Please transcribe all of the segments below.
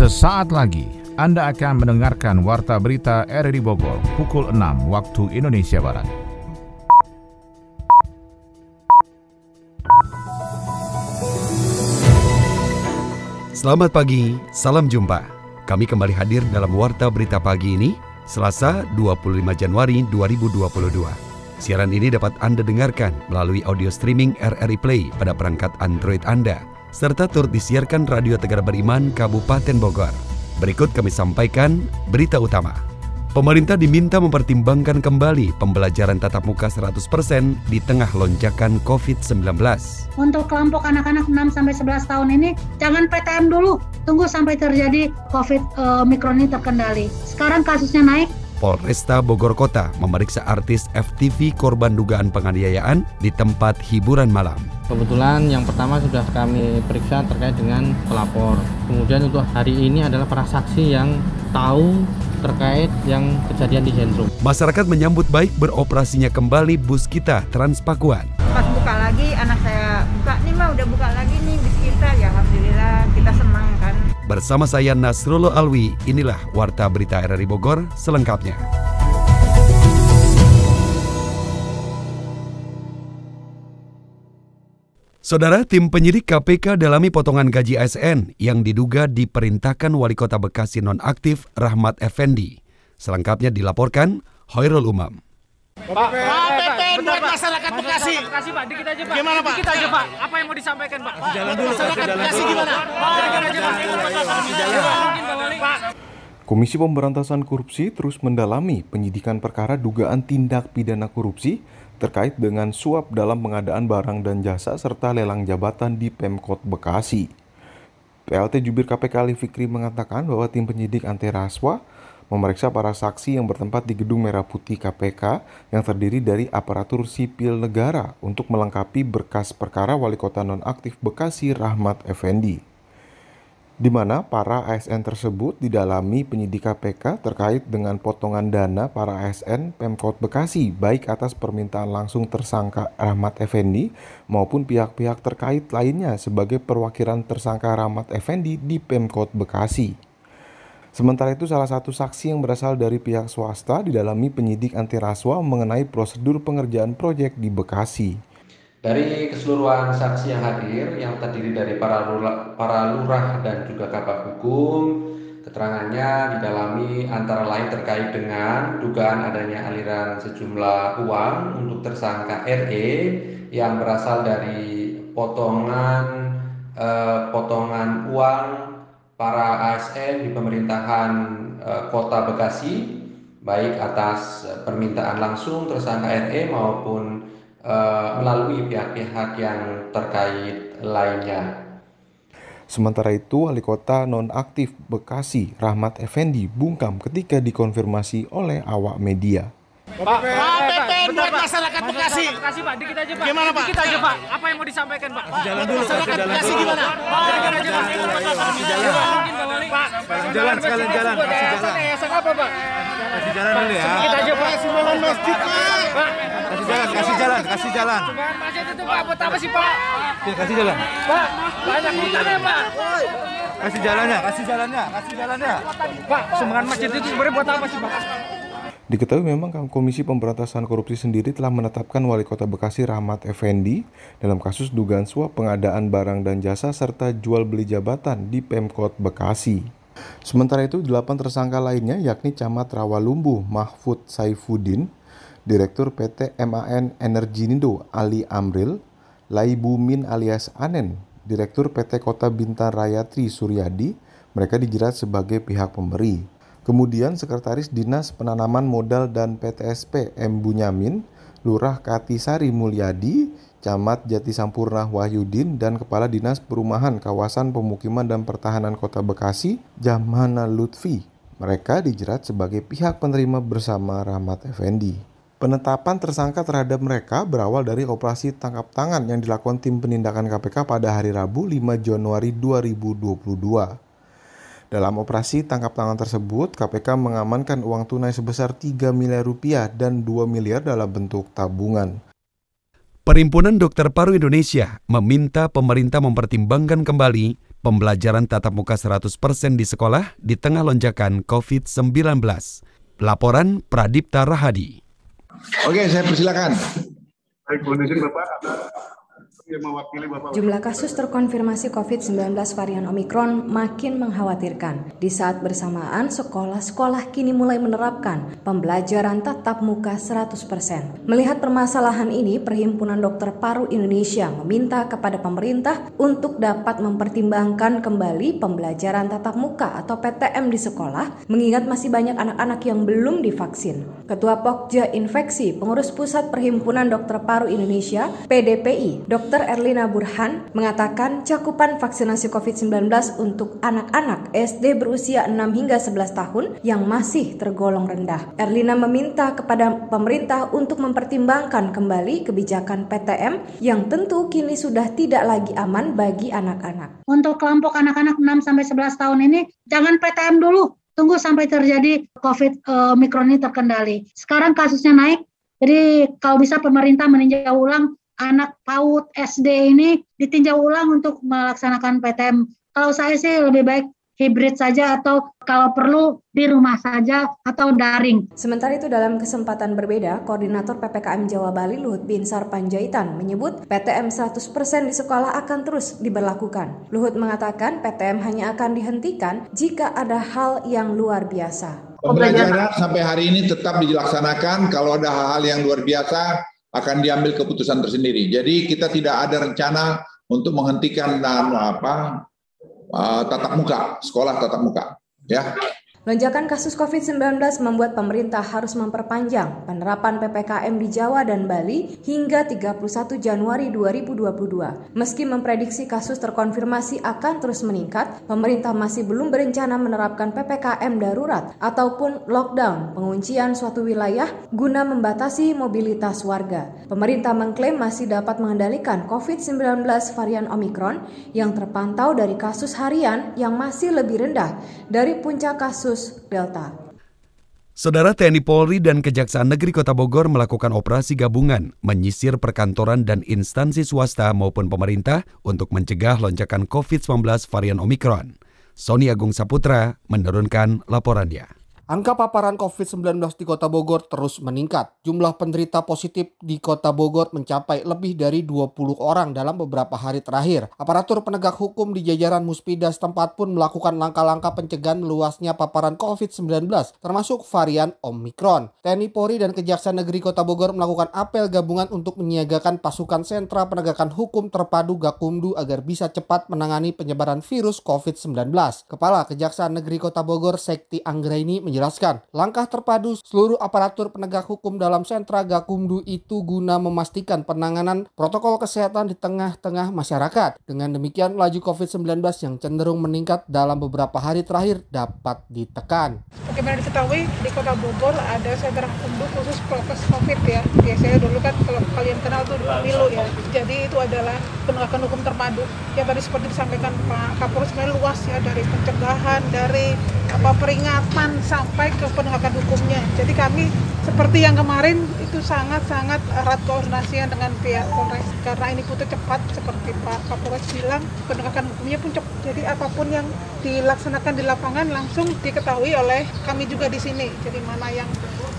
Sesaat lagi Anda akan mendengarkan Warta Berita RRI Bogor pukul 6 waktu Indonesia Barat. Selamat pagi, salam jumpa. Kami kembali hadir dalam Warta Berita Pagi ini, Selasa 25 Januari 2022. Siaran ini dapat Anda dengarkan melalui audio streaming RRI Play pada perangkat Android Anda, serta turut disiarkan Radio Tegar Beriman Kabupaten Bogor. Berikut kami sampaikan berita utama. Pemerintah diminta mempertimbangkan kembali pembelajaran tatap muka 100% di tengah lonjakan COVID-19. Untuk kelompok anak-anak 6 sampai 11 tahun ini jangan PTM dulu, tunggu sampai terjadi COVID uh, Omikron ini terkendali. Sekarang kasusnya naik, Polresta Bogor Kota memeriksa artis FTV korban dugaan penganiayaan di tempat hiburan malam. Kebetulan yang pertama sudah kami periksa terkait dengan pelapor. Kemudian untuk hari ini adalah para saksi yang tahu terkait yang kejadian di sentrum. Masyarakat menyambut baik beroperasinya kembali bus kita Transpakuan. Bersama saya Nasrullah Alwi, inilah Warta Berita RRI Bogor selengkapnya. Saudara, tim penyidik KPK dalami potongan gaji ASN yang diduga diperintahkan Wali Kota Bekasi nonaktif Rahmat Effendi. Selengkapnya dilaporkan Hoirul Umam. Pak, PPN buat masyarakat Bekasi. Bekasi Pak, dikit aja Pak. Gimana Pak? Dikit aja Pak. Apa yang mau disampaikan Pak? Jalan dulu. Masyarakat Bekasi gimana? Aja Pak. Komisi Pemberantasan Korupsi terus mendalami penyidikan perkara dugaan tindak pidana korupsi terkait dengan suap dalam pengadaan barang dan jasa serta lelang jabatan di Pemkot Bekasi. PLT Jubir KPK Ali Fikri mengatakan bahwa tim penyidik anti rasuah memeriksa para saksi yang bertempat di Gedung Merah Putih KPK yang terdiri dari aparatur sipil negara untuk melengkapi berkas perkara Wali Kota Nonaktif Bekasi Rahmat Effendi di mana para ASN tersebut didalami penyidik KPK terkait dengan potongan dana para ASN Pemkot Bekasi baik atas permintaan langsung tersangka Rahmat Effendi maupun pihak-pihak terkait lainnya sebagai perwakilan tersangka Rahmat Effendi di Pemkot Bekasi. Sementara itu salah satu saksi yang berasal dari pihak swasta didalami penyidik anti rasuah mengenai prosedur pengerjaan proyek di Bekasi. Dari keseluruhan saksi yang hadir yang terdiri dari para lurah, para lurah dan juga kabak hukum, keterangannya didalami antara lain terkait dengan dugaan adanya aliran sejumlah uang untuk tersangka RE yang berasal dari potongan eh, potongan uang para ASN di pemerintahan eh, Kota Bekasi baik atas permintaan langsung tersangka RE maupun uh, melalui pihak-pihak yang terkait lainnya. Sementara itu, Wali Kota Nonaktif Bekasi, Rahmat Effendi, bungkam ketika dikonfirmasi oleh awak media. Pak, PPN buat masyarakat Bekasi. Bekasi Pak, dikit aja Pak. Gimana Pak? Dikit aja Pak. Apa yang mau disampaikan Pak? Jalan dulu. Masyarakat Bekasi gimana? Dikit aja Pak. Jalan. Pak, jalan sekalian jalan. Kasih jalan. Yayasan apa Pak? Kasih jalan dulu ya. Dikit aja Pak. Sumbangan masjid Pak. Kasih jalan, kasih jalan, kasih jalan. Sumbangan masjid itu Pak, buat apa sih Pak? kasih jalan. Pak, banyak hutangnya Pak. Kasih jalannya, kasih jalannya, kasih jalannya. Pak, sumbangan masjid itu sebenarnya buat apa sih Pak? Diketahui memang Komisi Pemberantasan Korupsi sendiri telah menetapkan Wali Kota Bekasi Rahmat Effendi dalam kasus dugaan suap pengadaan barang dan jasa serta jual beli jabatan di Pemkot Bekasi. Sementara itu, delapan tersangka lainnya yakni Camat Rawalumbu Mahfud Saifuddin, Direktur PT MAN Energindo Ali Amril, Laibumin alias Anen, Direktur PT Kota Bintan Raya Tri Suryadi, mereka dijerat sebagai pihak pemberi. Kemudian Sekretaris Dinas Penanaman Modal dan PTSP M. Bunyamin, Lurah Katisari Mulyadi, Camat Jati Sampurna Wahyudin, dan Kepala Dinas Perumahan Kawasan Pemukiman dan Pertahanan Kota Bekasi, Jamhana Lutfi. Mereka dijerat sebagai pihak penerima bersama Rahmat Effendi. Penetapan tersangka terhadap mereka berawal dari operasi tangkap tangan yang dilakukan tim penindakan KPK pada hari Rabu 5 Januari 2022. Dalam operasi tangkap tangan tersebut, KPK mengamankan uang tunai sebesar 3 miliar rupiah dan 2 miliar dalam bentuk tabungan. Perhimpunan Dokter Paru Indonesia meminta pemerintah mempertimbangkan kembali pembelajaran tatap muka 100% di sekolah di tengah lonjakan COVID-19. Laporan Pradipta Rahadi. Oke, saya persilakan. Baik, mohon izin Bapak, yang mewakili Bapak. Jumlah kasus terkonfirmasi COVID-19 varian Omikron makin mengkhawatirkan. Di saat bersamaan, sekolah-sekolah kini mulai menerapkan pembelajaran tatap muka 100%. Melihat permasalahan ini, Perhimpunan Dokter Paru Indonesia meminta kepada pemerintah untuk dapat mempertimbangkan kembali pembelajaran tatap muka atau PTM di sekolah, mengingat masih banyak anak-anak yang belum divaksin. Ketua Pokja Infeksi, Pengurus Pusat Perhimpunan Dokter Paru Indonesia, PDPI, Dr. Dr. Erlina Burhan mengatakan cakupan vaksinasi COVID-19 untuk anak-anak SD berusia 6 hingga 11 tahun yang masih tergolong rendah. Erlina meminta kepada pemerintah untuk mempertimbangkan kembali kebijakan PTM yang tentu kini sudah tidak lagi aman bagi anak-anak. Untuk kelompok anak-anak 6 sampai 11 tahun ini jangan PTM dulu, tunggu sampai terjadi COVID uh, Omikron ini terkendali. Sekarang kasusnya naik, jadi kalau bisa pemerintah meninjau ulang anak PAUD SD ini ditinjau ulang untuk melaksanakan PTM. Kalau saya sih lebih baik hibrid saja atau kalau perlu di rumah saja atau daring. Sementara itu dalam kesempatan berbeda, Koordinator PPKM Jawa Bali Luhut Binsar Panjaitan menyebut PTM 100% di sekolah akan terus diberlakukan. Luhut mengatakan PTM hanya akan dihentikan jika ada hal yang luar biasa. Pembelajaran sampai hari ini tetap dilaksanakan. Kalau ada hal-hal yang luar biasa, akan diambil keputusan tersendiri. Jadi kita tidak ada rencana untuk menghentikan dan apa uh, tatap muka, sekolah tatap muka, ya. Lonjakan kasus COVID-19 membuat pemerintah harus memperpanjang penerapan PPKM di Jawa dan Bali hingga 31 Januari 2022. Meski memprediksi kasus terkonfirmasi akan terus meningkat, pemerintah masih belum berencana menerapkan PPKM darurat ataupun lockdown penguncian suatu wilayah guna membatasi mobilitas warga. Pemerintah mengklaim masih dapat mengendalikan COVID-19 varian Omikron yang terpantau dari kasus harian yang masih lebih rendah dari puncak kasus kasus Delta. Saudara TNI Polri dan Kejaksaan Negeri Kota Bogor melakukan operasi gabungan menyisir perkantoran dan instansi swasta maupun pemerintah untuk mencegah lonjakan COVID-19 varian Omikron. Sony Agung Saputra menurunkan laporannya. Angka paparan COVID-19 di Kota Bogor terus meningkat. Jumlah penderita positif di Kota Bogor mencapai lebih dari 20 orang dalam beberapa hari terakhir. Aparatur penegak hukum di jajaran Muspida setempat pun melakukan langkah-langkah pencegahan meluasnya paparan COVID-19, termasuk varian Omikron. TNI Polri dan Kejaksaan Negeri Kota Bogor melakukan apel gabungan untuk menyiagakan pasukan sentra penegakan hukum terpadu Gakumdu agar bisa cepat menangani penyebaran virus COVID-19. Kepala Kejaksaan Negeri Kota Bogor, Sekti Anggraini, menjelaskan menjelaskan, langkah terpadu seluruh aparatur penegak hukum dalam sentra Gakumdu itu guna memastikan penanganan protokol kesehatan di tengah-tengah masyarakat. Dengan demikian, laju COVID-19 yang cenderung meningkat dalam beberapa hari terakhir dapat ditekan. Bagaimana diketahui, di kota Bogor ada sentra Gakumdu khusus prokes COVID ya. Biasanya dulu kan kalau kalian kenal tuh pemilu ya. Jadi itu adalah penegakan hukum terpadu. Ya tadi seperti disampaikan Pak Kapolres luas ya dari pencegahan, dari apa peringatan sampai ke penegakan hukumnya. Jadi kami seperti yang kemarin itu sangat-sangat erat koordinasinya dengan pihak Polres karena ini butuh cepat seperti Pak Kapolres bilang penegakan hukumnya pun cepat. Jadi apa pun yang dilaksanakan di lapangan langsung diketahui oleh kami juga di sini. Jadi mana yang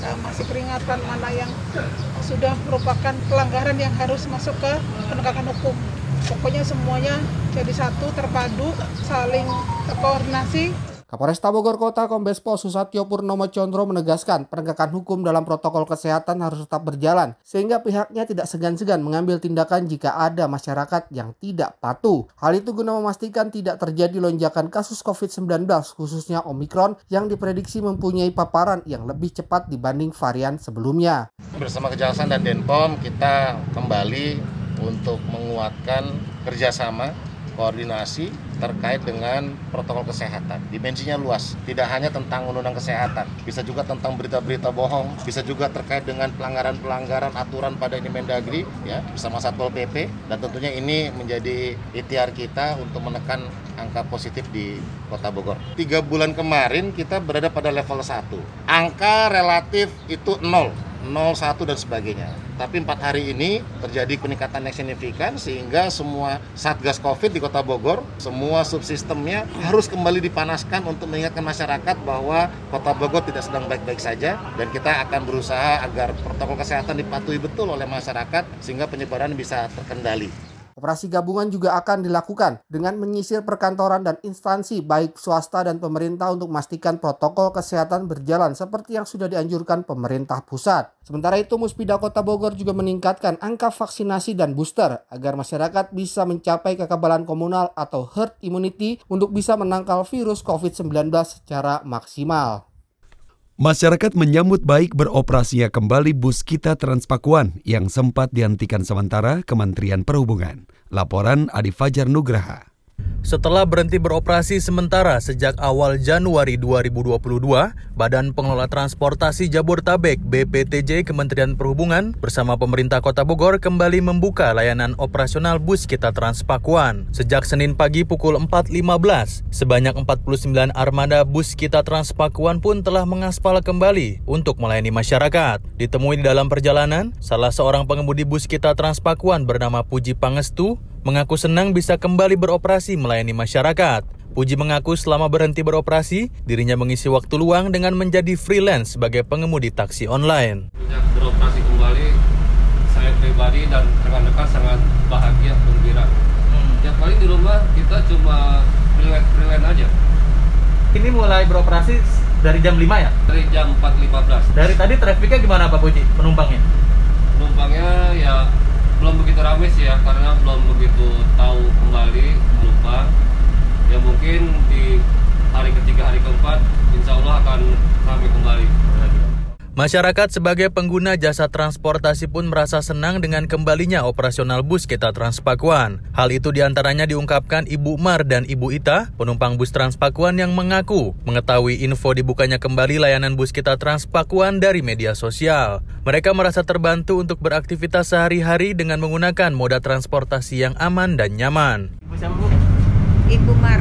uh, masih peringatan, mana yang sudah merupakan pelanggaran yang harus masuk ke penegakan hukum. Pokoknya semuanya jadi satu terpadu, saling terkoordinasi Kapolresta Bogor Kota Kombes Pol Susatyo Purnomo Condro menegaskan penegakan hukum dalam protokol kesehatan harus tetap berjalan sehingga pihaknya tidak segan-segan mengambil tindakan jika ada masyarakat yang tidak patuh. Hal itu guna memastikan tidak terjadi lonjakan kasus COVID-19 khususnya Omikron yang diprediksi mempunyai paparan yang lebih cepat dibanding varian sebelumnya. Bersama Kejaksaan dan Denpom kita kembali untuk menguatkan kerjasama koordinasi terkait dengan protokol kesehatan. Dimensinya luas, tidak hanya tentang undang-undang kesehatan, bisa juga tentang berita-berita bohong, bisa juga terkait dengan pelanggaran-pelanggaran aturan pada ini Mendagri ya bersama Satpol PP dan tentunya ini menjadi ikhtiar kita untuk menekan angka positif di Kota Bogor. Tiga bulan kemarin kita berada pada level 1. Angka relatif itu 0, 0, 1 dan sebagainya. Tapi empat hari ini terjadi peningkatan yang signifikan sehingga semua satgas COVID di Kota Bogor, semua subsistemnya harus kembali dipanaskan untuk mengingatkan masyarakat bahwa Kota Bogor tidak sedang baik-baik saja dan kita akan berusaha agar protokol kesehatan dipatuhi betul oleh masyarakat sehingga penyebaran bisa terkendali. Operasi gabungan juga akan dilakukan dengan menyisir perkantoran dan instansi baik swasta dan pemerintah untuk memastikan protokol kesehatan berjalan seperti yang sudah dianjurkan pemerintah pusat. Sementara itu, Muspida Kota Bogor juga meningkatkan angka vaksinasi dan booster agar masyarakat bisa mencapai kekebalan komunal atau herd immunity untuk bisa menangkal virus COVID-19 secara maksimal. Masyarakat menyambut baik beroperasinya kembali bus kita Transpakuan yang sempat dihentikan sementara Kementerian Perhubungan. Laporan Adi Fajar Nugraha. Setelah berhenti beroperasi sementara sejak awal Januari 2022, Badan Pengelola Transportasi Jabodetabek BPTJ Kementerian Perhubungan bersama pemerintah Kota Bogor kembali membuka layanan operasional bus kita Transpakuan. Sejak Senin pagi pukul 4.15, sebanyak 49 armada bus kita Transpakuan pun telah mengaspal kembali untuk melayani masyarakat. Ditemui di dalam perjalanan, salah seorang pengemudi bus kita Transpakuan bernama Puji Pangestu mengaku senang bisa kembali beroperasi melayani masyarakat. Puji mengaku selama berhenti beroperasi, dirinya mengisi waktu luang dengan menjadi freelance sebagai pengemudi taksi online. Sejak beroperasi kembali, saya pribadi dan rekan-rekan sangat bahagia, gembira. Hmm. Tiap kali di rumah kita cuma freelance, freelance aja. Ini mulai beroperasi dari jam 5 ya? Dari jam 4.15. Dari tadi trafiknya gimana Pak Puji, penumpangnya? Penumpangnya ya belum begitu ramai sih ya karena belum begitu tahu kembali lupa. Ya mungkin di hari ketiga hari keempat insya Allah akan ramai kembali Masyarakat sebagai pengguna jasa transportasi pun merasa senang dengan kembalinya operasional bus kita Transpakuan. Hal itu di antaranya diungkapkan Ibu Mar dan Ibu Ita, penumpang bus Transpakuan yang mengaku mengetahui info dibukanya kembali layanan bus kita Transpakuan dari media sosial. Mereka merasa terbantu untuk beraktivitas sehari-hari dengan menggunakan moda transportasi yang aman dan nyaman. Ibu siapa Bu? Ibu Mar.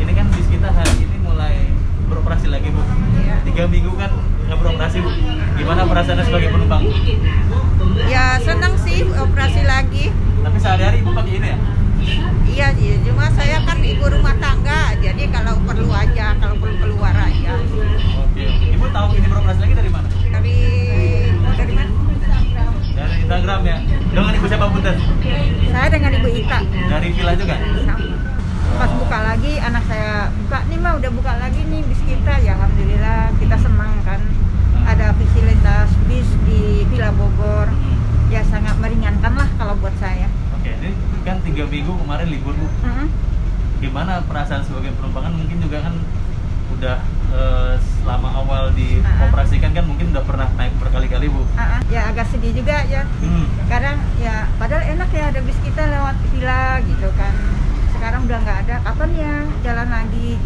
Ini kan bus kita hari ini mulai beroperasi lagi Bu. Iya. Tiga minggu kan beroperasi bu. Gimana perasaannya sebagai penumpang? Ya senang sih operasi lagi. Tapi sehari-hari ibu pakai ini ya? Iya iya. Cuma saya kan ibu rumah tangga jadi kalau perlu aja kalau perlu keluar aja. Oke ibu tahu ini beroperasi lagi dari mana? Dari dari mana? Dari Instagram ya. Dengan ibu siapa punten saya dengan ibu Ita. Dari villa juga? Sama pas buka lagi anak saya buka nih mah udah buka lagi nih bis kita. Ya alhamdulillah kita senang kan. Ada fasilitas bis di Villa Bogor. Ya sangat meringankan lah kalau buat saya. Oke ini kan tiga minggu kemarin libur bu. Uh-huh. gimana perasaan sebagai penumpang? Mungkin juga kan udah uh, selama awal dioperasikan uh-huh. kan mungkin udah pernah naik berkali-kali bu. Uh-huh. ya agak sedih juga ya. Hmm. kadang ya padahal enak ya ada bis kita lewat villa gitu kan sekarang udah nggak ada kapan ya jalan lagi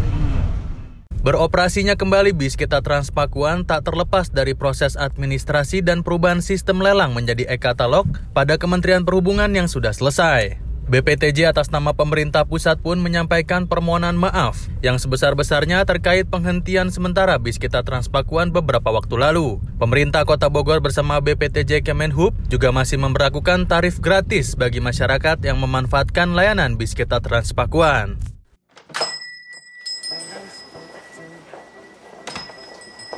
Beroperasinya kembali bis kita Transpakuan tak terlepas dari proses administrasi dan perubahan sistem lelang menjadi e-katalog pada Kementerian Perhubungan yang sudah selesai. BPTJ atas nama pemerintah pusat pun menyampaikan permohonan maaf yang sebesar-besarnya terkait penghentian sementara bis kita Transpakuan beberapa waktu lalu. Pemerintah Kota Bogor bersama BPTJ Kemenhub juga masih memperlakukan tarif gratis bagi masyarakat yang memanfaatkan layanan bis kita Transpakuan.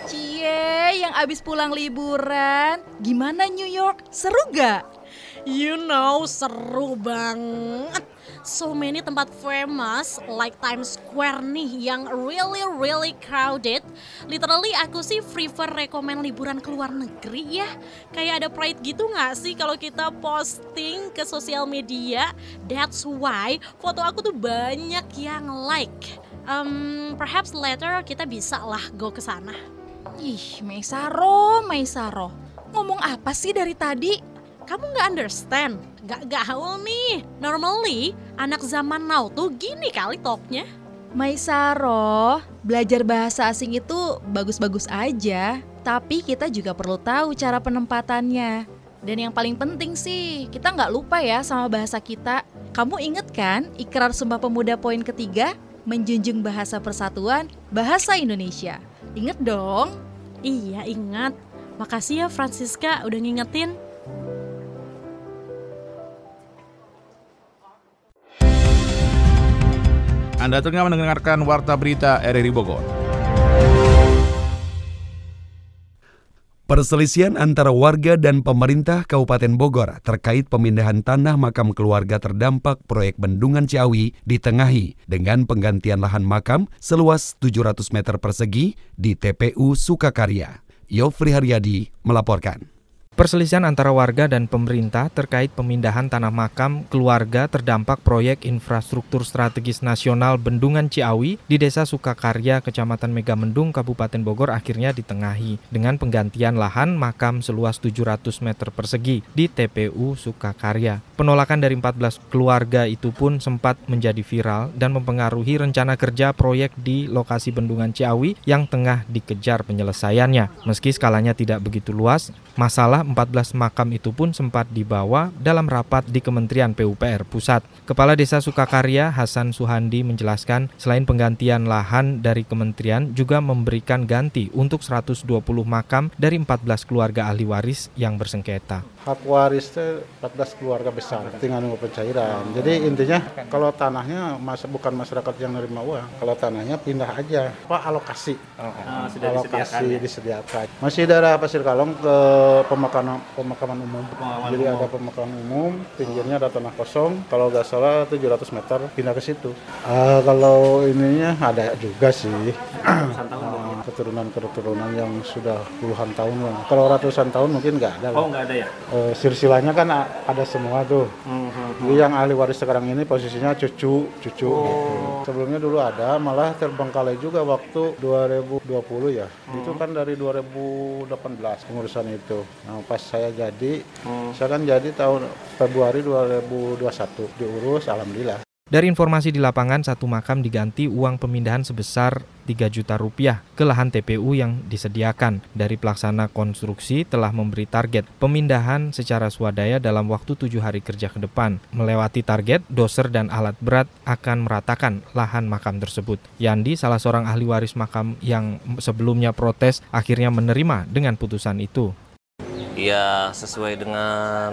Cie, yang abis pulang liburan, gimana New York? Seru gak? You know, seru banget. So many tempat famous like Times Square nih yang really really crowded. Literally aku sih prefer rekomend liburan ke luar negeri ya. Kayak ada pride gitu gak sih kalau kita posting ke sosial media? That's why foto aku tuh banyak yang like. Um, perhaps later kita bisa lah go ke sana. Ih, Maisaro, Maisaro. Ngomong apa sih dari tadi? Kamu nggak understand? Gak gaul nih. Normally, anak zaman now tuh gini kali topnya. Maisaro, belajar bahasa asing itu bagus-bagus aja. Tapi kita juga perlu tahu cara penempatannya. Dan yang paling penting sih, kita nggak lupa ya sama bahasa kita. Kamu inget kan ikrar Sumpah Pemuda poin ketiga? Menjunjung bahasa persatuan, bahasa Indonesia. Ingat dong? Iya ingat. Makasih ya Francisca udah ngingetin. Anda tengah mendengarkan Warta Berita RRI Bogor. Perselisihan antara warga dan pemerintah Kabupaten Bogor terkait pemindahan tanah makam keluarga terdampak proyek Bendungan Ciawi ditengahi dengan penggantian lahan makam seluas 700 meter persegi di TPU Sukakarya. Yofri Haryadi melaporkan. Perselisihan antara warga dan pemerintah terkait pemindahan tanah makam keluarga terdampak proyek infrastruktur strategis nasional Bendungan Ciawi di Desa Sukakarya, Kecamatan Megamendung, Kabupaten Bogor akhirnya ditengahi dengan penggantian lahan makam seluas 700 meter persegi di TPU Sukakarya. Penolakan dari 14 keluarga itu pun sempat menjadi viral dan mempengaruhi rencana kerja proyek di lokasi Bendungan Ciawi yang tengah dikejar penyelesaiannya. Meski skalanya tidak begitu luas, masalah 14 makam itu pun sempat dibawa dalam rapat di Kementerian PUPR Pusat. Kepala Desa Sukakarya Hasan Suhandi menjelaskan selain penggantian lahan dari kementerian juga memberikan ganti untuk 120 makam dari 14 keluarga ahli waris yang bersengketa hak waris itu 14 keluarga besar tinggal nunggu pencairan jadi intinya kalau tanahnya mas, bukan masyarakat yang nerima uang kalau tanahnya pindah aja apa alokasi oh, oh. sudah alokasi disediakan, ya? disediakan masih daerah Pasir Kalong ke pemakaman pemakaman umum. Pemakaman jadi umum. ada pemakaman umum pinggirnya ada tanah kosong. Kalau nggak salah 700 meter pindah ke situ. Uh, kalau ininya ada juga sih keturunan-keturunan yang sudah puluhan tahun kalau ratusan tahun mungkin nggak ada oh nggak ada ya uh, silsilahnya kan ada semua tuh. Hmm, hmm, Jadi yang ahli waris sekarang ini posisinya cucu, cucu. Oh. Gitu. Sebelumnya dulu ada, malah terbengkalai juga waktu 2020 ya. Hmm. Itu kan dari 2018 pengurusan itu. Nah pas saya jadi, hmm. saya kan jadi tahun Februari 2021 diurus, alhamdulillah. Dari informasi di lapangan, satu makam diganti uang pemindahan sebesar 3 juta rupiah ke lahan TPU yang disediakan. Dari pelaksana konstruksi telah memberi target pemindahan secara swadaya dalam waktu tujuh hari kerja ke depan. Melewati target, doser dan alat berat akan meratakan lahan makam tersebut. Yandi, salah seorang ahli waris makam yang sebelumnya protes, akhirnya menerima dengan putusan itu. Ya sesuai dengan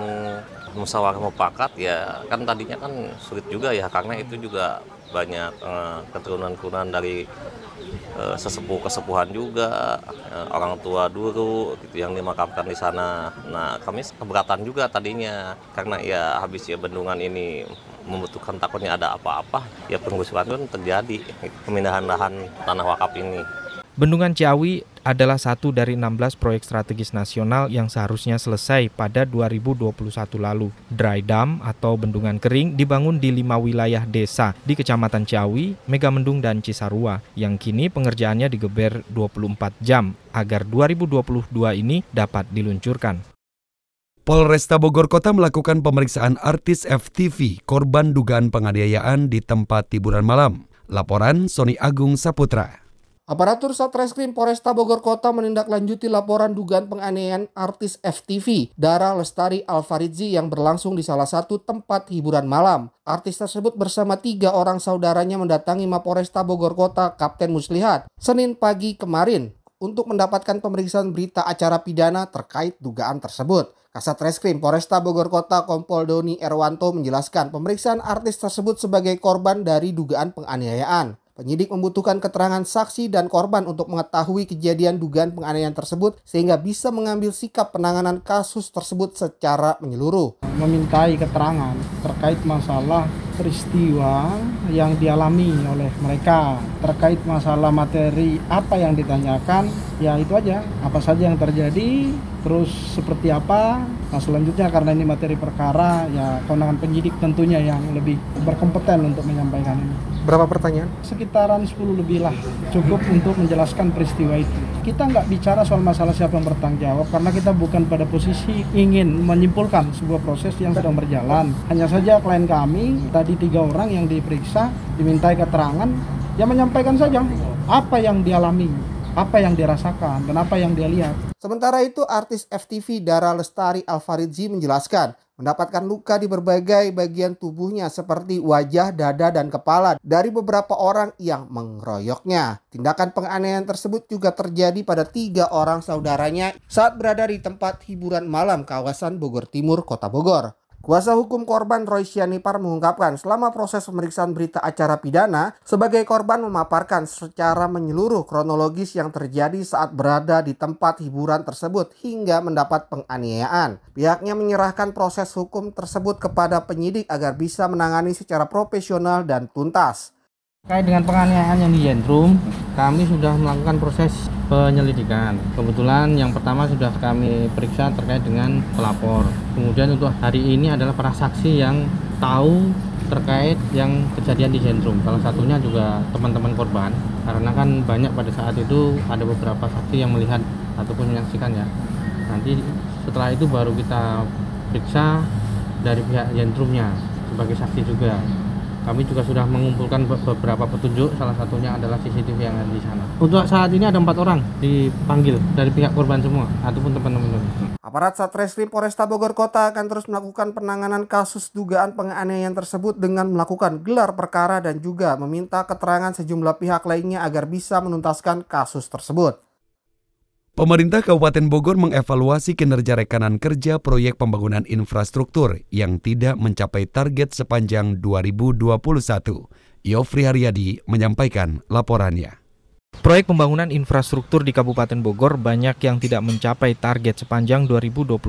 musyawarah mufakat ya kan tadinya kan sulit juga ya karena itu juga banyak uh, keturunan-keturunan dari uh, sesepuh kesepuhan juga uh, orang tua dulu gitu yang dimakamkan di sana. Nah kami keberatan juga tadinya karena ya habis ya bendungan ini membutuhkan takutnya ada apa-apa ya penggusuran pun terjadi pemindahan lahan tanah wakaf ini. Bendungan Ciawi adalah satu dari 16 proyek strategis nasional yang seharusnya selesai pada 2021 lalu. Dry Dam atau bendungan kering dibangun di lima wilayah desa di Kecamatan Ciawi, Megamendung, dan Cisarua yang kini pengerjaannya digeber 24 jam agar 2022 ini dapat diluncurkan. Polresta Bogor Kota melakukan pemeriksaan artis FTV korban dugaan penganiayaan di tempat hiburan malam. Laporan Sony Agung Saputra. Aparatur Satreskrim Polresta Bogor Kota menindaklanjuti laporan dugaan penganiayaan artis FTV Dara Lestari Alfaridzi yang berlangsung di salah satu tempat hiburan malam. Artis tersebut bersama tiga orang saudaranya mendatangi Mapolresta Bogor Kota Kapten Muslihat Senin pagi kemarin untuk mendapatkan pemeriksaan berita acara pidana terkait dugaan tersebut. Kasat Reskrim Polresta Bogor Kota Kompol Doni Erwanto menjelaskan pemeriksaan artis tersebut sebagai korban dari dugaan penganiayaan. Penyidik membutuhkan keterangan saksi dan korban untuk mengetahui kejadian dugaan penganiayaan tersebut sehingga bisa mengambil sikap penanganan kasus tersebut secara menyeluruh. Memintai keterangan terkait masalah peristiwa yang dialami oleh mereka. Terkait masalah materi apa yang ditanyakan ya itu aja. Apa saja yang terjadi terus seperti apa. Nah selanjutnya karena ini materi perkara ya kewenangan penyidik tentunya yang lebih berkompeten untuk menyampaikan ini berapa pertanyaan? sekitaran 10 lebih lah cukup untuk menjelaskan peristiwa itu kita nggak bicara soal masalah siapa yang bertanggung jawab karena kita bukan pada posisi ingin menyimpulkan sebuah proses yang sedang berjalan hanya saja klien kami tadi tiga orang yang diperiksa dimintai keterangan ya menyampaikan saja apa yang dialami apa yang dirasakan dan apa yang dia lihat. Sementara itu artis FTV Dara Lestari Alfaridzi menjelaskan mendapatkan luka di berbagai bagian tubuhnya seperti wajah, dada, dan kepala dari beberapa orang yang mengeroyoknya. Tindakan penganiayaan tersebut juga terjadi pada tiga orang saudaranya saat berada di tempat hiburan malam kawasan Bogor Timur, Kota Bogor. Kuasa hukum korban Roy Sianipar mengungkapkan selama proses pemeriksaan berita acara pidana, sebagai korban memaparkan secara menyeluruh kronologis yang terjadi saat berada di tempat hiburan tersebut hingga mendapat penganiayaan. Pihaknya menyerahkan proses hukum tersebut kepada penyidik agar bisa menangani secara profesional dan tuntas. Terkait dengan penganiayaan yang di Jentrum, kami sudah melakukan proses penyelidikan. Kebetulan yang pertama sudah kami periksa terkait dengan pelapor. Kemudian untuk hari ini adalah para saksi yang tahu terkait yang kejadian di Jentrum. Salah satunya juga teman-teman korban. Karena kan banyak pada saat itu ada beberapa saksi yang melihat ataupun menyaksikan ya. Nanti setelah itu baru kita periksa dari pihak Jentrumnya sebagai saksi juga kami juga sudah mengumpulkan beberapa petunjuk. Salah satunya adalah CCTV yang ada di sana. Untuk saat ini ada empat orang dipanggil dari pihak korban semua ataupun teman-teman. Aparat Satreskrim Polresta Bogor Kota akan terus melakukan penanganan kasus dugaan penganiayaan tersebut dengan melakukan gelar perkara dan juga meminta keterangan sejumlah pihak lainnya agar bisa menuntaskan kasus tersebut. Pemerintah Kabupaten Bogor mengevaluasi kinerja rekanan kerja proyek pembangunan infrastruktur yang tidak mencapai target sepanjang 2021. Yofri Haryadi menyampaikan laporannya. Proyek pembangunan infrastruktur di Kabupaten Bogor banyak yang tidak mencapai target sepanjang 2021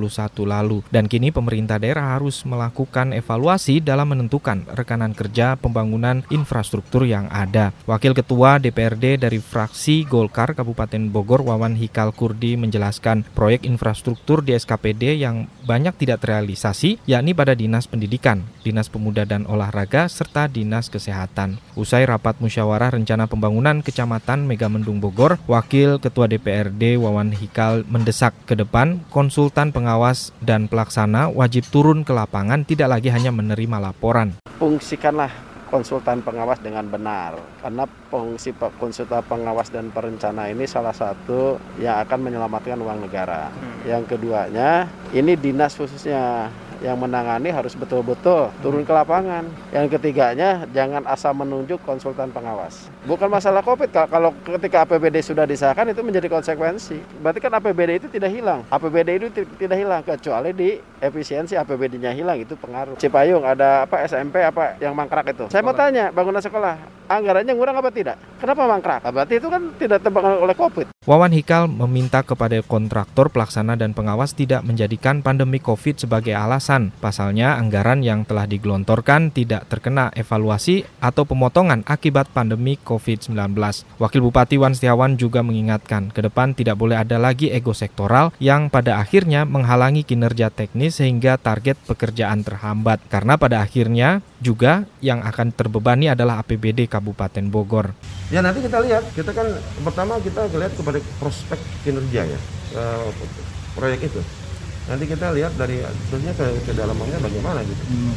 lalu dan kini pemerintah daerah harus melakukan evaluasi dalam menentukan rekanan kerja pembangunan infrastruktur yang ada. Wakil Ketua DPRD dari fraksi Golkar Kabupaten Bogor Wawan Hikal Kurdi menjelaskan proyek infrastruktur di SKPD yang banyak tidak terrealisasi yakni pada Dinas Pendidikan, Dinas Pemuda dan Olahraga serta Dinas Kesehatan. Usai rapat musyawarah rencana pembangunan Kecamatan Megamendung Bogor, Wakil Ketua DPRD Wawan Hikal mendesak ke depan konsultan pengawas dan pelaksana wajib turun ke lapangan tidak lagi hanya menerima laporan. Fungsikanlah konsultan pengawas dengan benar karena fungsi konsultan pengawas dan perencana ini salah satu yang akan menyelamatkan uang negara. Hmm. Yang keduanya ini dinas khususnya yang menangani harus betul-betul turun ke lapangan. Yang ketiganya jangan asal menunjuk konsultan pengawas. Bukan masalah COVID, kalau ketika APBD sudah disahkan itu menjadi konsekuensi. Berarti kan APBD itu tidak hilang. APBD itu tidak hilang kecuali di efisiensi APBD-nya hilang itu pengaruh. Cipayung ada apa SMP apa yang mangkrak itu. Saya mau tanya, bangunan sekolah anggarannya ngurang apa tidak? Kenapa mangkrak? Berarti itu kan tidak terbangun oleh COVID. Wawan Hikal meminta kepada kontraktor pelaksana dan pengawas tidak menjadikan pandemi COVID sebagai alasan. Pasalnya, anggaran yang telah digelontorkan tidak terkena evaluasi atau pemotongan akibat pandemi COVID-19. Wakil Bupati Wan Setiawan juga mengingatkan, ke depan tidak boleh ada lagi ego sektoral yang pada akhirnya menghalangi kinerja teknis sehingga target pekerjaan terhambat. Karena pada akhirnya juga yang akan terbebani adalah APBD Kabupaten Bogor. Ya nanti kita lihat, kita kan pertama kita lihat kepada prospek kinerja ya uh, proyek itu. Nanti kita lihat dari sebenarnya ke, ke dalamnya bagaimana gitu. Hmm.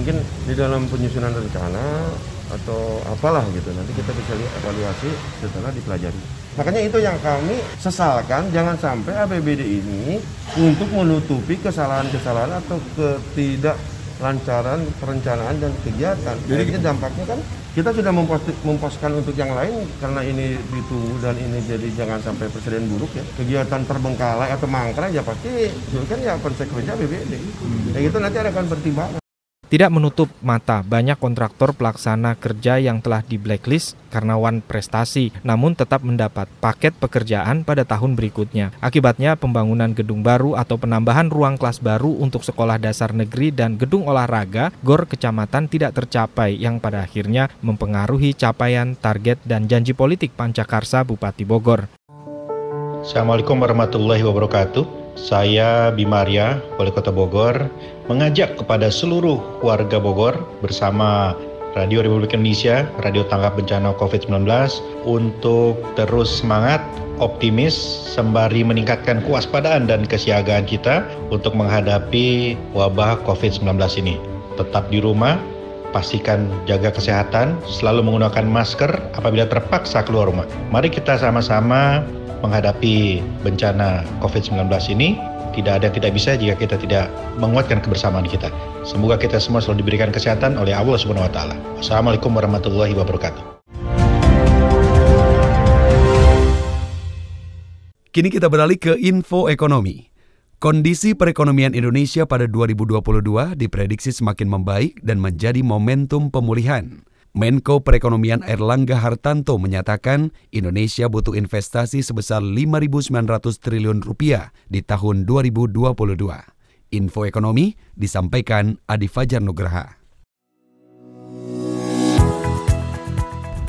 Mungkin di dalam penyusunan rencana atau apalah gitu. Nanti kita bisa lihat evaluasi setelah dipelajari. Makanya itu yang kami sesalkan jangan sampai APBD ini untuk menutupi kesalahan-kesalahan atau ketidaklancaran perencanaan dan kegiatan. Jadi dampaknya kan kita sudah memposkan untuk yang lain karena ini ditunggu dan ini jadi jangan sampai presiden buruk ya kegiatan terbengkalai atau mangkrak ya pasti kan ya konsekuensinya BBD hmm. ya itu nanti akan pertimbangan tidak menutup mata banyak kontraktor pelaksana kerja yang telah di blacklist karena wan prestasi, namun tetap mendapat paket pekerjaan pada tahun berikutnya. Akibatnya pembangunan gedung baru atau penambahan ruang kelas baru untuk sekolah dasar negeri dan gedung olahraga GOR kecamatan tidak tercapai yang pada akhirnya mempengaruhi capaian target dan janji politik Pancakarsa Bupati Bogor. Assalamualaikum warahmatullahi wabarakatuh. Saya Bimaria, Wali Kota Bogor, mengajak kepada seluruh warga Bogor bersama Radio Republik Indonesia, Radio Tanggap Bencana COVID-19 untuk terus semangat, optimis, sembari meningkatkan kewaspadaan dan kesiagaan kita untuk menghadapi wabah COVID-19 ini. Tetap di rumah, pastikan jaga kesehatan, selalu menggunakan masker apabila terpaksa keluar rumah. Mari kita sama-sama menghadapi bencana COVID-19 ini tidak ada yang tidak bisa jika kita tidak menguatkan kebersamaan kita. Semoga kita semua selalu diberikan kesehatan oleh Allah Subhanahu wa taala. Assalamualaikum warahmatullahi wabarakatuh. Kini kita beralih ke info ekonomi. Kondisi perekonomian Indonesia pada 2022 diprediksi semakin membaik dan menjadi momentum pemulihan. Menko Perekonomian Erlangga Hartanto menyatakan Indonesia butuh investasi sebesar 5.900 triliun rupiah di tahun 2022. Info ekonomi disampaikan Adi Fajar Nugraha.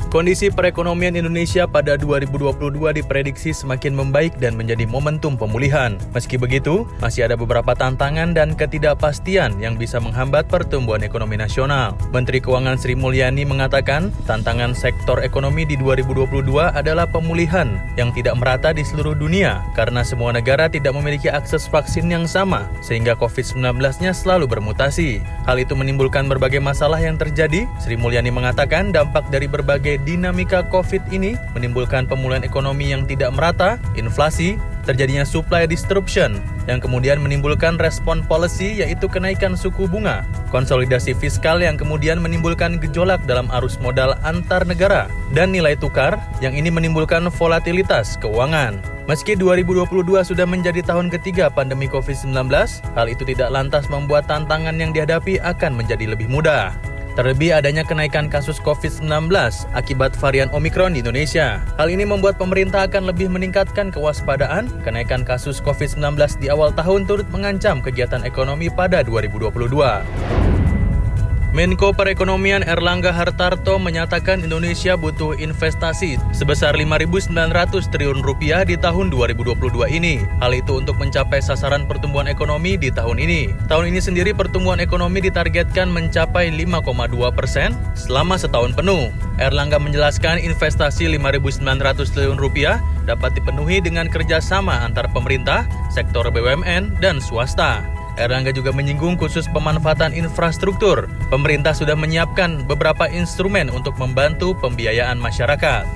Kondisi perekonomian Indonesia pada 2022 diprediksi semakin membaik dan menjadi momentum pemulihan. Meski begitu, masih ada beberapa tantangan dan ketidakpastian yang bisa menghambat pertumbuhan ekonomi nasional. Menteri Keuangan Sri Mulyani mengatakan, tantangan sektor ekonomi di 2022 adalah pemulihan yang tidak merata di seluruh dunia karena semua negara tidak memiliki akses vaksin yang sama sehingga COVID-19-nya selalu bermutasi. Hal itu menimbulkan berbagai masalah yang terjadi. Sri Mulyani mengatakan dampak dari berbagai dinamika COVID ini menimbulkan pemulihan ekonomi yang tidak merata, inflasi, terjadinya supply disruption, yang kemudian menimbulkan respon policy yaitu kenaikan suku bunga, konsolidasi fiskal yang kemudian menimbulkan gejolak dalam arus modal antar negara, dan nilai tukar yang ini menimbulkan volatilitas keuangan. Meski 2022 sudah menjadi tahun ketiga pandemi COVID-19, hal itu tidak lantas membuat tantangan yang dihadapi akan menjadi lebih mudah. Terlebih adanya kenaikan kasus COVID-19 akibat varian Omikron di Indonesia. Hal ini membuat pemerintah akan lebih meningkatkan kewaspadaan. Kenaikan kasus COVID-19 di awal tahun turut mengancam kegiatan ekonomi pada 2022. Menko Perekonomian Erlangga Hartarto menyatakan Indonesia butuh investasi sebesar 5.900 triliun rupiah di tahun 2022 ini. Hal itu untuk mencapai sasaran pertumbuhan ekonomi di tahun ini. Tahun ini sendiri pertumbuhan ekonomi ditargetkan mencapai 5,2 persen selama setahun penuh. Erlangga menjelaskan investasi 5.900 triliun rupiah dapat dipenuhi dengan kerjasama antar pemerintah, sektor BUMN, dan swasta. Erlangga juga menyinggung khusus pemanfaatan infrastruktur. Pemerintah sudah menyiapkan beberapa instrumen untuk membantu pembiayaan masyarakat.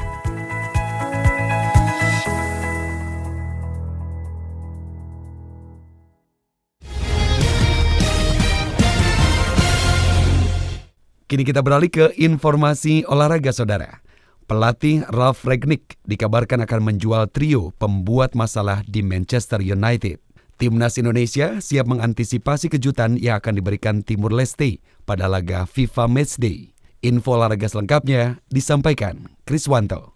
Kini kita beralih ke informasi olahraga saudara. Pelatih Ralph Ragnick dikabarkan akan menjual trio pembuat masalah di Manchester United. Timnas Indonesia siap mengantisipasi kejutan yang akan diberikan Timur Leste pada laga FIFA Matchday. Info olahraga selengkapnya disampaikan Chris Wanto.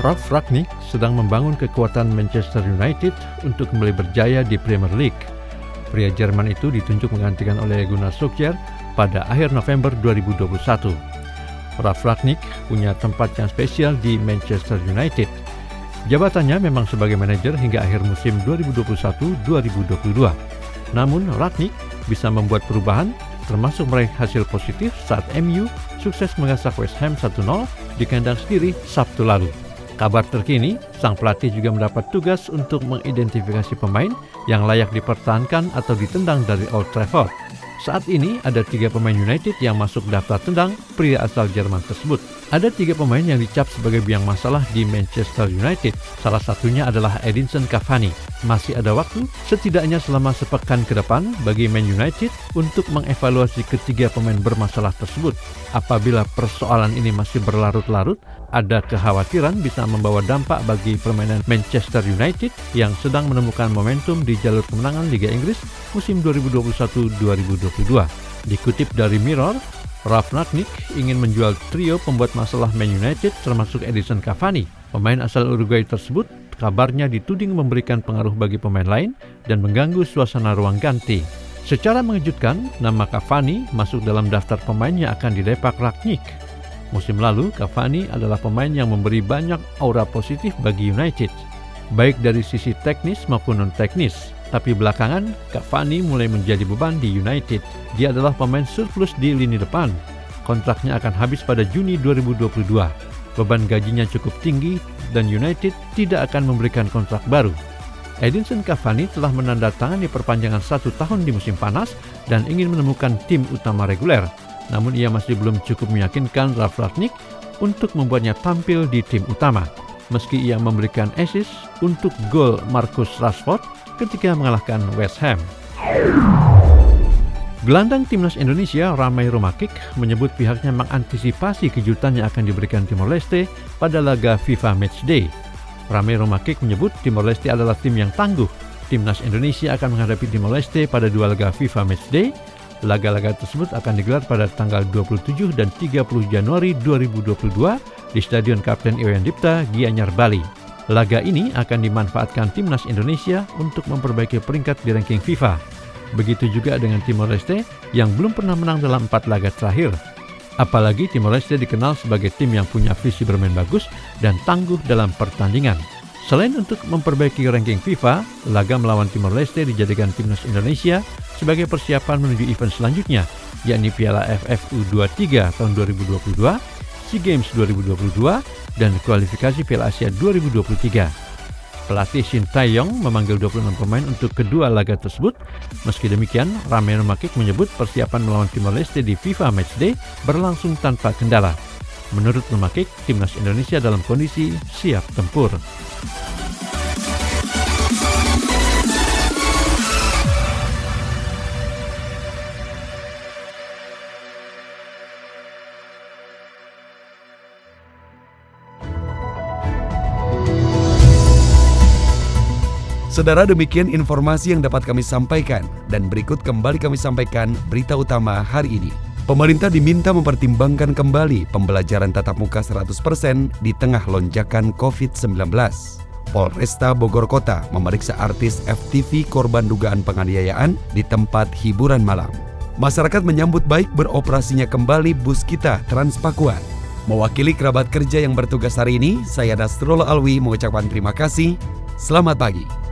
Ralf Ragnick sedang membangun kekuatan Manchester United untuk kembali berjaya di Premier League. Pria Jerman itu ditunjuk menggantikan oleh Gunnar Solskjaer pada akhir November 2021. Ralf Ragnick punya tempat yang spesial di Manchester United. Jabatannya memang sebagai manajer hingga akhir musim 2021-2022. Namun Ragnick bisa membuat perubahan termasuk meraih hasil positif saat MU sukses mengasak West Ham 1-0 di kandang sendiri Sabtu lalu. Kabar terkini, sang pelatih juga mendapat tugas untuk mengidentifikasi pemain yang layak dipertahankan atau ditendang dari Old Trafford. Saat ini ada tiga pemain United yang masuk daftar tendang pria asal Jerman tersebut. Ada tiga pemain yang dicap sebagai biang masalah di Manchester United. Salah satunya adalah Edinson Cavani. Masih ada waktu, setidaknya selama sepekan ke depan bagi Man United untuk mengevaluasi ketiga pemain bermasalah tersebut. Apabila persoalan ini masih berlarut-larut, ada kekhawatiran bisa membawa dampak bagi permainan Manchester United yang sedang menemukan momentum di jalur kemenangan Liga Inggris musim 2021-2022. Dikutip dari Mirror, Ralf Ragnick ingin menjual trio pembuat masalah Man United termasuk Edison Cavani. Pemain asal Uruguay tersebut kabarnya dituding memberikan pengaruh bagi pemain lain dan mengganggu suasana ruang ganti. Secara mengejutkan, nama Cavani masuk dalam daftar pemain yang akan didepak Ragnick. Musim lalu, Cavani adalah pemain yang memberi banyak aura positif bagi United, baik dari sisi teknis maupun non-teknis. Tapi belakangan, Cavani mulai menjadi beban di United. Dia adalah pemain surplus di lini depan. Kontraknya akan habis pada Juni 2022. Beban gajinya cukup tinggi dan United tidak akan memberikan kontrak baru. Edinson Cavani telah menandatangani perpanjangan satu tahun di musim panas dan ingin menemukan tim utama reguler. Namun ia masih belum cukup meyakinkan Ralf Ragnick untuk membuatnya tampil di tim utama. Meski ia memberikan assist untuk gol Marcus Rashford ketika mengalahkan West Ham. Gelandang timnas Indonesia Ramai Romakik menyebut pihaknya mengantisipasi kejutan yang akan diberikan Timor Leste pada laga FIFA Matchday. Ramai Romakik menyebut Timor Leste adalah tim yang tangguh. Timnas Indonesia akan menghadapi Timor Leste pada dua laga FIFA Matchday. Laga-laga tersebut akan digelar pada tanggal 27 dan 30 Januari 2022 di Stadion Kapten Iwayan Dipta, Gianyar, Bali. Laga ini akan dimanfaatkan Timnas Indonesia untuk memperbaiki peringkat di ranking FIFA. Begitu juga dengan Timor Leste yang belum pernah menang dalam empat laga terakhir. Apalagi Timor Leste dikenal sebagai tim yang punya visi bermain bagus dan tangguh dalam pertandingan. Selain untuk memperbaiki ranking FIFA, laga melawan Timor Leste dijadikan timnas Indonesia sebagai persiapan menuju event selanjutnya, yakni Piala AFF U23 tahun 2022, SEA Games 2022, dan kualifikasi Piala Asia 2023. Pelatih Shin Taeyong memanggil 26 pemain untuk kedua laga tersebut. Meski demikian, Rameno Makik menyebut persiapan melawan Timor Leste di FIFA Matchday berlangsung tanpa kendala. Menurut Memakik, timnas Indonesia dalam kondisi siap tempur. Saudara demikian informasi yang dapat kami sampaikan dan berikut kembali kami sampaikan berita utama hari ini. Pemerintah diminta mempertimbangkan kembali pembelajaran tatap muka 100% di tengah lonjakan COVID-19. Polresta Bogor Kota memeriksa artis FTV korban dugaan penganiayaan di tempat hiburan malam. Masyarakat menyambut baik beroperasinya kembali bus kita Transpakuan. Mewakili kerabat kerja yang bertugas hari ini, saya Dasrul Alwi mengucapkan terima kasih. Selamat pagi.